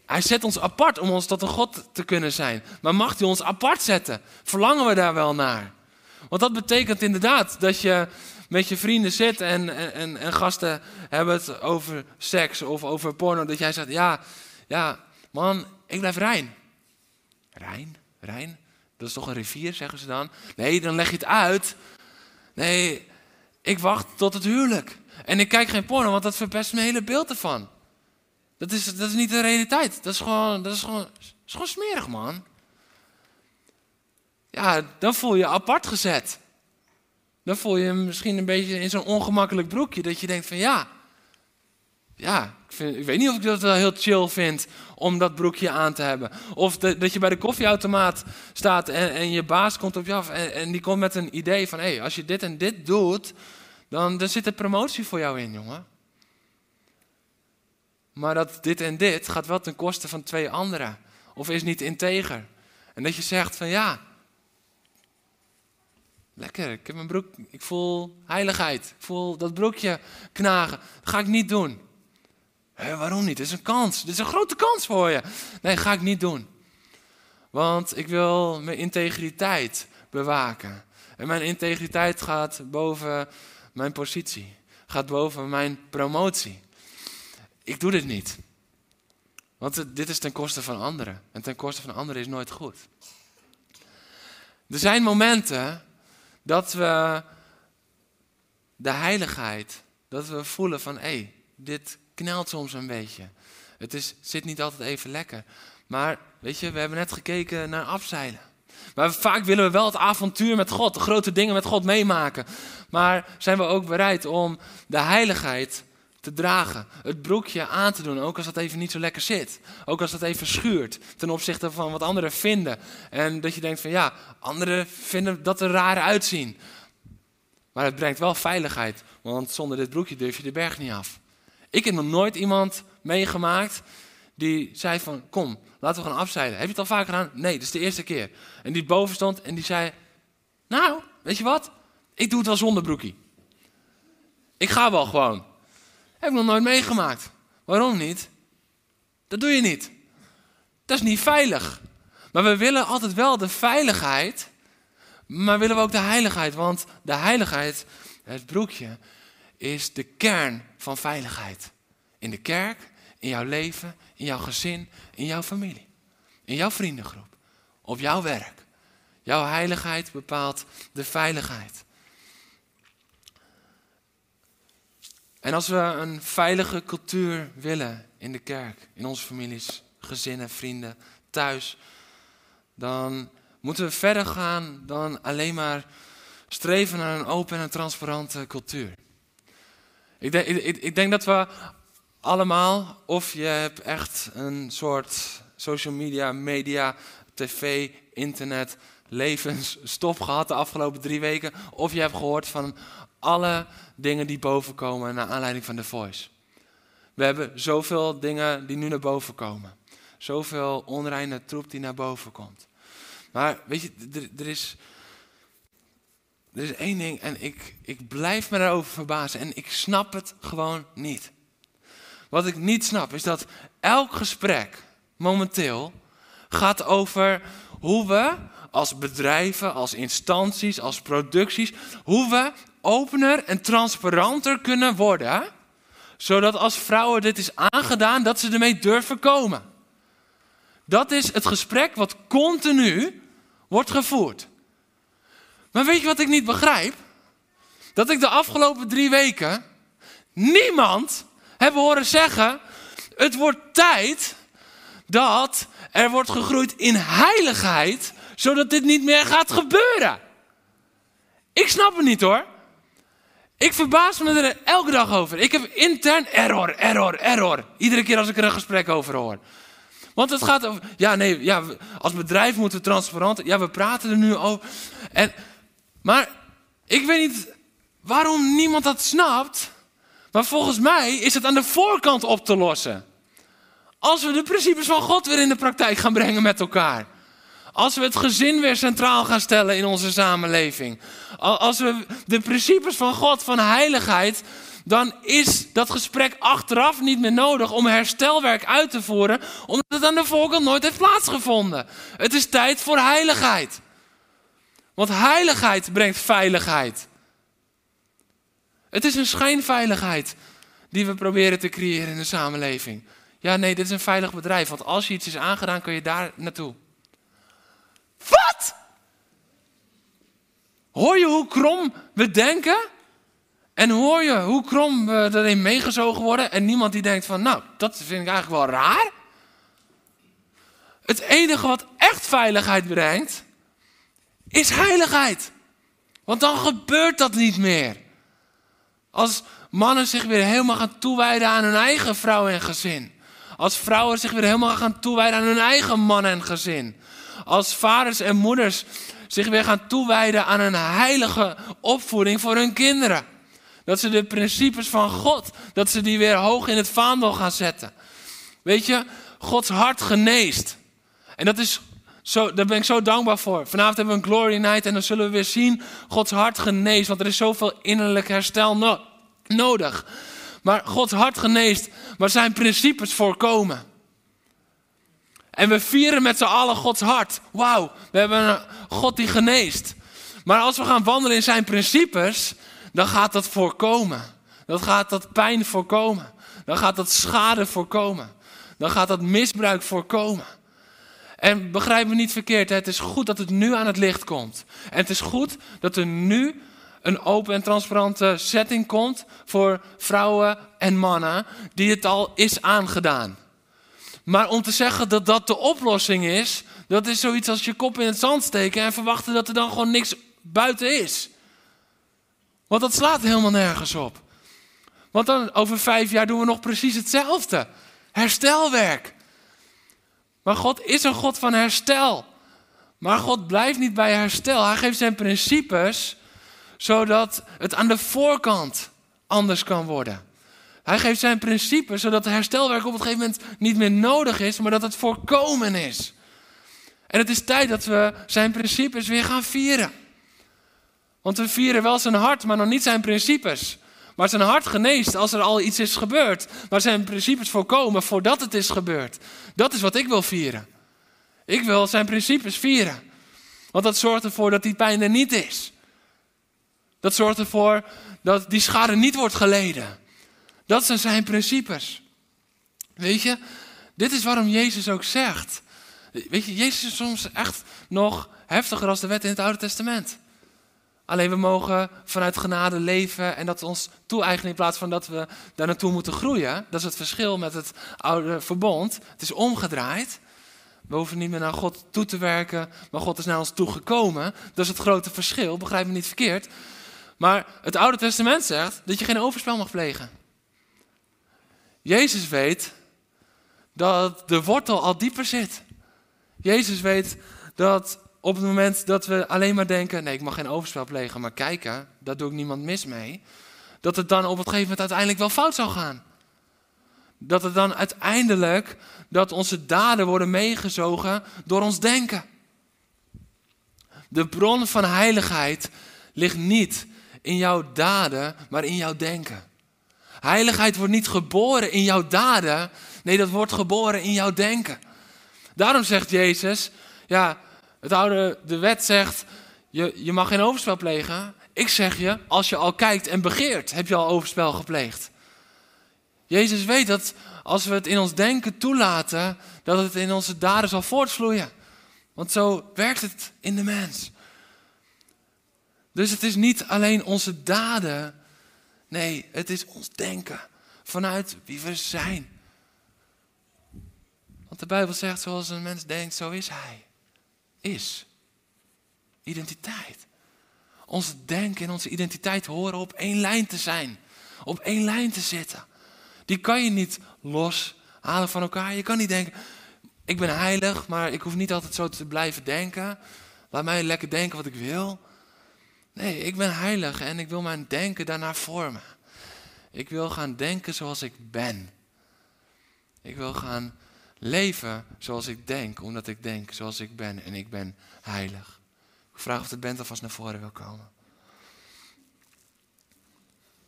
hij zet ons apart om ons tot een God te kunnen zijn. Maar mag Hij ons apart zetten? Verlangen we daar wel naar? Want dat betekent inderdaad dat je met je vrienden zit en, en, en gasten hebben het over seks of over porno, dat jij zegt, ja, ja, man, ik blijf rein. Rijn? Rijn? Dat is toch een rivier, zeggen ze dan? Nee, dan leg je het uit. Nee, ik wacht tot het huwelijk. En ik kijk geen porno, want dat verpest mijn hele beeld ervan. Dat is, dat is niet de realiteit. Dat is gewoon, dat is gewoon, is gewoon smerig, man. Ja, dan voel je apart gezet. Dan voel je hem misschien een beetje in zo'n ongemakkelijk broekje. Dat je denkt van ja, ja, ik, weet niet of ik dat wel heel chill vind om dat broekje aan te hebben. Of dat je bij de koffieautomaat staat en, en je baas komt op je af en, en die komt met een idee van... hé, hey, als je dit en dit doet, dan, dan zit er promotie voor jou in, jongen. Maar dat dit en dit gaat wel ten koste van twee anderen. Of is niet integer. En dat je zegt van ja, Lekker, ik heb mijn broek, ik voel heiligheid. Ik voel dat broekje knagen. Dat ga ik niet doen. Hé, waarom niet? Dit is een kans. Dit is een grote kans voor je. Nee, ga ik niet doen. Want ik wil mijn integriteit bewaken. En mijn integriteit gaat boven mijn positie. Gaat boven mijn promotie. Ik doe dit niet. Want dit is ten koste van anderen. En ten koste van anderen is nooit goed. Er zijn momenten dat we de heiligheid, dat we voelen van hé, hey, dit knelt soms een beetje. Het is, zit niet altijd even lekker. Maar weet je, we hebben net gekeken naar afzeilen. Maar vaak willen we wel het avontuur met God, de grote dingen met God meemaken. Maar zijn we ook bereid om de heiligheid te dragen, het broekje aan te doen, ook als dat even niet zo lekker zit. Ook als dat even schuurt ten opzichte van wat anderen vinden. En dat je denkt van ja, anderen vinden dat er raar uitzien. Maar het brengt wel veiligheid, want zonder dit broekje durf je de berg niet af. Ik heb nog nooit iemand meegemaakt die zei van kom, laten we gaan afzeilen. Heb je het al vaak gedaan? Nee, dat is de eerste keer. En die boven stond en die zei, nou, weet je wat? Ik doe het wel zonder broekie. Ik ga wel gewoon. Heb ik nog nooit meegemaakt. Waarom niet? Dat doe je niet. Dat is niet veilig. Maar we willen altijd wel de veiligheid, maar willen we ook de heiligheid. Want de heiligheid, het broekje, is de kern van veiligheid. In de kerk, in jouw leven, in jouw gezin, in jouw familie, in jouw vriendengroep, op jouw werk. Jouw heiligheid bepaalt de veiligheid. En als we een veilige cultuur willen in de kerk, in onze families, gezinnen, vrienden, thuis, dan moeten we verder gaan dan alleen maar streven naar een open en transparante cultuur. Ik denk, ik, ik denk dat we allemaal, of je hebt echt een soort social media, media, tv, internet, levensstop gehad de afgelopen drie weken, of je hebt gehoord van alle dingen die bovenkomen naar aanleiding van The Voice. We hebben zoveel dingen die nu naar boven komen. Zoveel onreine troep die naar boven komt. Maar weet je, er, er, is, er is één ding en ik, ik blijf me daarover verbazen en ik snap het gewoon niet. Wat ik niet snap is dat elk gesprek momenteel gaat over hoe we als bedrijven, als instanties, als producties, hoe we opener en transparanter kunnen worden, zodat als vrouwen dit is aangedaan, dat ze ermee durven komen. Dat is het gesprek wat continu wordt gevoerd. Maar weet je wat ik niet begrijp? Dat ik de afgelopen drie weken niemand heb horen zeggen: het wordt tijd dat er wordt gegroeid in heiligheid, zodat dit niet meer gaat gebeuren. Ik snap het niet hoor. Ik verbaas me er elke dag over. Ik heb intern error, error, error. Iedere keer als ik er een gesprek over hoor. Want het gaat over, ja nee, ja, als bedrijf moeten we transparant, ja we praten er nu over. En, maar ik weet niet waarom niemand dat snapt. Maar volgens mij is het aan de voorkant op te lossen. Als we de principes van God weer in de praktijk gaan brengen met elkaar. Als we het gezin weer centraal gaan stellen in onze samenleving. Als we de principes van God, van heiligheid, dan is dat gesprek achteraf niet meer nodig om herstelwerk uit te voeren, omdat het aan de voorkant nooit heeft plaatsgevonden. Het is tijd voor heiligheid. Want heiligheid brengt veiligheid. Het is een schijnveiligheid die we proberen te creëren in de samenleving. Ja, nee, dit is een veilig bedrijf, want als je iets is aangedaan, kun je daar naartoe. Wat? Hoor je hoe krom we denken? En hoor je hoe krom we erin meegezogen worden? En niemand die denkt van, nou, dat vind ik eigenlijk wel raar. Het enige wat echt veiligheid brengt, is heiligheid. Want dan gebeurt dat niet meer. Als mannen zich weer helemaal gaan toewijden aan hun eigen vrouw en gezin. Als vrouwen zich weer helemaal gaan toewijden aan hun eigen man en gezin. Als vaders en moeders zich weer gaan toewijden aan een heilige opvoeding voor hun kinderen. Dat ze de principes van God, dat ze die weer hoog in het vaandel gaan zetten. Weet je, Gods hart geneest. En dat is zo, daar ben ik zo dankbaar voor. Vanavond hebben we een Glory Night en dan zullen we weer zien Gods hart geneest. Want er is zoveel innerlijk herstel nodig. Maar Gods hart geneest, maar zijn principes voorkomen. En we vieren met z'n allen Gods hart. Wauw, we hebben een God die geneest. Maar als we gaan wandelen in zijn principes, dan gaat dat voorkomen. Dan gaat dat pijn voorkomen. Dan gaat dat schade voorkomen. dan gaat dat misbruik voorkomen. En begrijp me niet verkeerd, het is goed dat het nu aan het licht komt. En het is goed dat er nu een open en transparante setting komt voor vrouwen en mannen die het al is aangedaan. Maar om te zeggen dat dat de oplossing is, dat is zoiets als je kop in het zand steken en verwachten dat er dan gewoon niks buiten is. Want dat slaat helemaal nergens op. Want dan over vijf jaar doen we nog precies hetzelfde. Herstelwerk. Maar God is een God van herstel. Maar God blijft niet bij herstel. Hij geeft zijn principes zodat het aan de voorkant anders kan worden. Hij geeft zijn principes zodat het herstelwerk op een gegeven moment niet meer nodig is, maar dat het voorkomen is. En het is tijd dat we zijn principes weer gaan vieren. Want we vieren wel zijn hart, maar nog niet zijn principes. Maar zijn hart geneest als er al iets is gebeurd. Maar zijn principes voorkomen voordat het is gebeurd. Dat is wat ik wil vieren. Ik wil zijn principes vieren. Want dat zorgt ervoor dat die pijn er niet is. Dat zorgt ervoor dat die schade niet wordt geleden. Dat zijn zijn principes. Weet je, dit is waarom Jezus ook zegt. Weet je, Jezus is soms echt nog heftiger als de wet in het Oude Testament. Alleen we mogen vanuit genade leven en dat ons toe-eigenen in plaats van dat we daar naartoe moeten groeien. Dat is het verschil met het oude verbond. Het is omgedraaid. We hoeven niet meer naar God toe te werken, maar God is naar ons toe gekomen. Dat is het grote verschil, begrijp me niet verkeerd. Maar het Oude Testament zegt dat je geen overspel mag plegen. Jezus weet dat de wortel al dieper zit. Jezus weet dat op het moment dat we alleen maar denken: nee, ik mag geen overspel plegen, maar kijken, daar doe ik niemand mis mee. Dat het dan op het gegeven moment uiteindelijk wel fout zou gaan. Dat het dan uiteindelijk, dat onze daden worden meegezogen door ons denken. De bron van heiligheid ligt niet in jouw daden, maar in jouw denken. Heiligheid wordt niet geboren in jouw daden, nee, dat wordt geboren in jouw denken. Daarom zegt Jezus, ja, het oude, de wet zegt, je, je mag geen overspel plegen. Ik zeg je, als je al kijkt en begeert, heb je al overspel gepleegd. Jezus weet dat als we het in ons denken toelaten, dat het in onze daden zal voortvloeien. Want zo werkt het in de mens. Dus het is niet alleen onze daden. Nee, het is ons denken. Vanuit wie we zijn. Want de Bijbel zegt, zoals een mens denkt, zo is hij. Is. Identiteit. Ons denken en onze identiteit horen op één lijn te zijn. Op één lijn te zitten. Die kan je niet loshalen van elkaar. Je kan niet denken, ik ben heilig, maar ik hoef niet altijd zo te blijven denken. Laat mij lekker denken wat ik wil. Nee, ik ben heilig en ik wil mijn denken daarnaar vormen. Ik wil gaan denken zoals ik ben. Ik wil gaan leven zoals ik denk, omdat ik denk zoals ik ben en ik ben heilig. Ik vraag of de band alvast naar voren wil komen.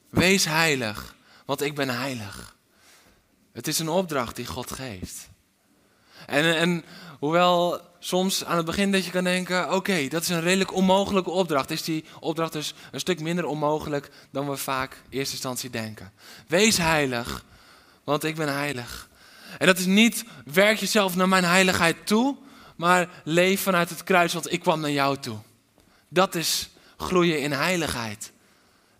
Wees heilig, want ik ben heilig. Het is een opdracht die God geeft. En, en hoewel soms aan het begin dat je kan denken: oké, dat is een redelijk onmogelijke opdracht. Is die opdracht dus een stuk minder onmogelijk dan we vaak in eerste instantie denken? Wees heilig, want ik ben heilig. En dat is niet werk jezelf naar mijn heiligheid toe, maar leef vanuit het kruis, want ik kwam naar jou toe. Dat is groeien in heiligheid.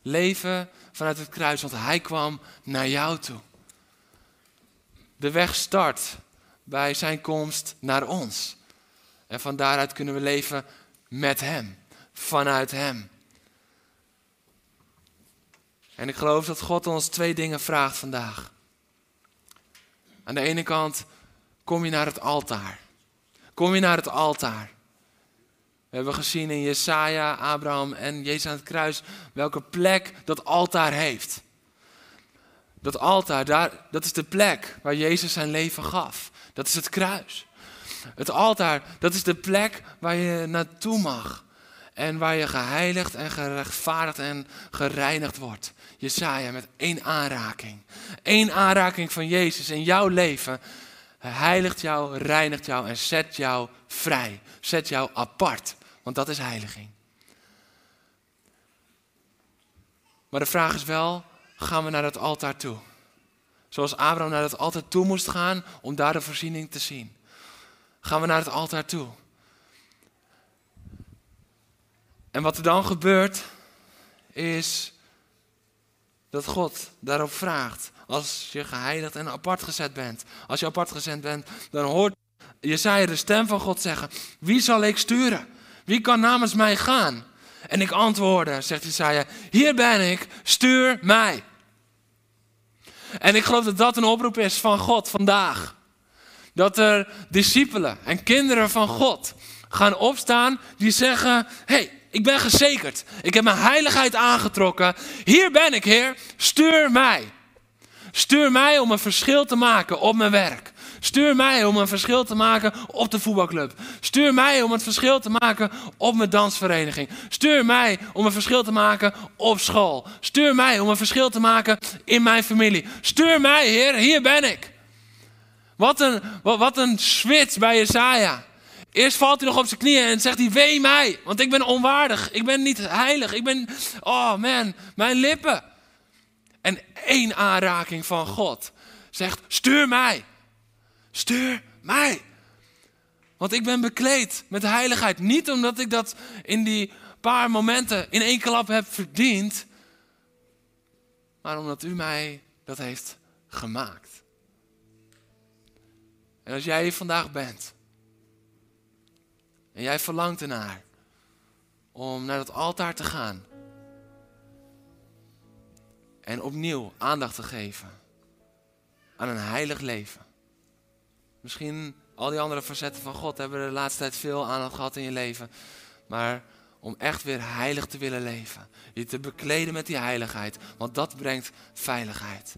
Leven vanuit het kruis, want hij kwam naar jou toe. De weg start bij zijn komst naar ons. En van daaruit kunnen we leven met Hem, vanuit Hem. En ik geloof dat God ons twee dingen vraagt vandaag. Aan de ene kant kom je naar het altaar. Kom je naar het altaar. We hebben gezien in Jesaja, Abraham en Jezus aan het kruis welke plek dat altaar heeft. Dat altaar, daar, dat is de plek waar Jezus zijn leven gaf. Dat is het kruis. Het altaar, dat is de plek waar je naartoe mag. En waar je geheiligd en gerechtvaardigd en gereinigd wordt. Jesaja met één aanraking. Eén aanraking van Jezus in jouw leven. heiligt jou, reinigt jou en zet jou vrij. Zet jou apart. Want dat is heiliging. Maar de vraag is wel, gaan we naar dat altaar toe? Zoals Abraham naar het altaar toe moest gaan om daar de voorziening te zien. Gaan we naar het altaar toe. En wat er dan gebeurt, is dat God daarop vraagt. Als je geheiligd en apart gezet bent. Als je apart gezet bent, dan hoort Jesaja de stem van God zeggen. Wie zal ik sturen? Wie kan namens mij gaan? En ik antwoordde, zegt Jesaja, hier ben ik, stuur mij. En ik geloof dat dat een oproep is van God vandaag. Dat er discipelen en kinderen van God gaan opstaan die zeggen: hey, ik ben gezekerd. Ik heb mijn heiligheid aangetrokken. Hier ben ik, Heer. Stuur mij. Stuur mij om een verschil te maken op mijn werk. Stuur mij om een verschil te maken op de voetbalclub. Stuur mij om het verschil te maken op mijn dansvereniging. Stuur mij om een verschil te maken op school. Stuur mij om een verschil te maken in mijn familie. Stuur mij, Heer, hier ben ik. Wat een, wat, wat een switch bij Jesaja. Eerst valt hij nog op zijn knieën en zegt hij: Wee mij, want ik ben onwaardig. Ik ben niet heilig. Ik ben, oh man, mijn lippen. En één aanraking van God zegt: Stuur mij. Stuur mij. Want ik ben bekleed met heiligheid. Niet omdat ik dat in die paar momenten in één klap heb verdiend, maar omdat u mij dat heeft gemaakt. En als jij hier vandaag bent en jij verlangt ernaar om naar dat altaar te gaan en opnieuw aandacht te geven aan een heilig leven. Misschien al die andere facetten van God hebben de laatste tijd veel aandacht gehad in je leven. Maar om echt weer heilig te willen leven. Je te bekleden met die heiligheid. Want dat brengt veiligheid.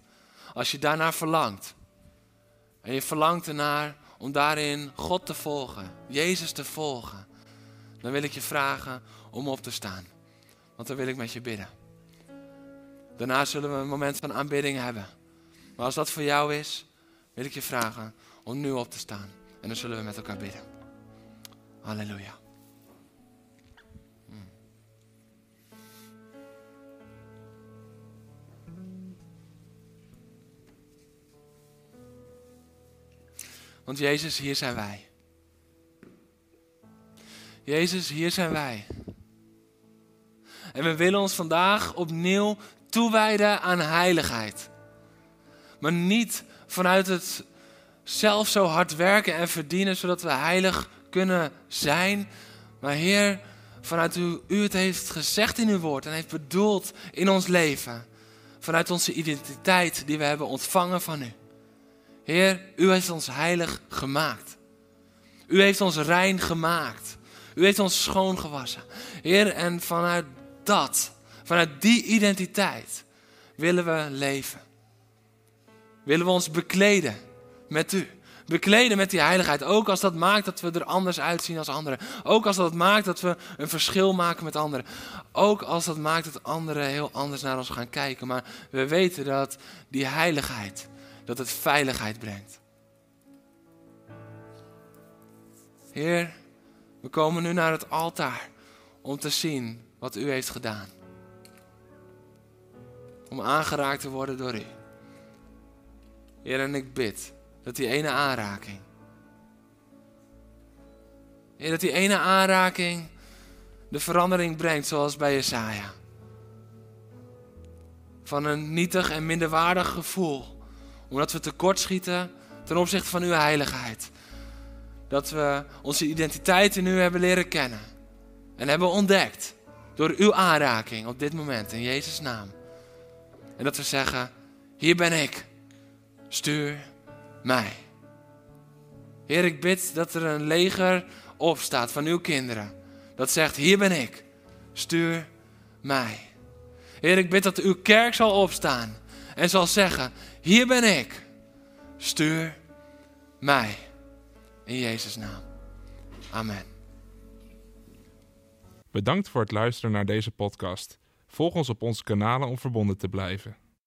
Als je daarnaar verlangt. En je verlangt ernaar om daarin God te volgen. Jezus te volgen. Dan wil ik je vragen om op te staan. Want dan wil ik met je bidden. Daarna zullen we een moment van aanbidding hebben. Maar als dat voor jou is, wil ik je vragen om nu op te staan. En dan zullen we met elkaar bidden. Halleluja. Hmm. Want Jezus, hier zijn wij. Jezus, hier zijn wij. En we willen ons vandaag opnieuw toewijden aan heiligheid. Maar niet vanuit het zelf zo hard werken en verdienen zodat we heilig kunnen zijn. Maar Heer, vanuit u, u het heeft gezegd in uw woord en heeft bedoeld in ons leven. Vanuit onze identiteit die we hebben ontvangen van u. Heer, u heeft ons heilig gemaakt. U heeft ons rein gemaakt. U heeft ons schoon gewassen. Heer, en vanuit dat, vanuit die identiteit willen we leven. Willen we ons bekleden met u. Bekleden met die heiligheid. Ook als dat maakt dat we er anders uitzien als anderen. Ook als dat maakt dat we een verschil maken met anderen. Ook als dat maakt dat anderen heel anders naar ons gaan kijken. Maar we weten dat die heiligheid, dat het veiligheid brengt. Heer, we komen nu naar het altaar om te zien wat u heeft gedaan. Om aangeraakt te worden door u. Heer, en ik bid dat die ene aanraking. Heer, dat die ene aanraking de verandering brengt zoals bij Jesaja. Van een nietig en minderwaardig gevoel. Omdat we tekortschieten ten opzichte van uw heiligheid. Dat we onze identiteit in u hebben leren kennen. En hebben ontdekt. Door uw aanraking op dit moment in Jezus' naam. En dat we zeggen, hier ben ik. Stuur mij. Heer, ik bid dat er een leger opstaat van uw kinderen. Dat zegt, hier ben ik. Stuur mij. Heer, ik bid dat uw kerk zal opstaan. En zal zeggen, hier ben ik. Stuur mij. In Jezus' naam. Amen. Bedankt voor het luisteren naar deze podcast. Volg ons op onze kanalen om verbonden te blijven.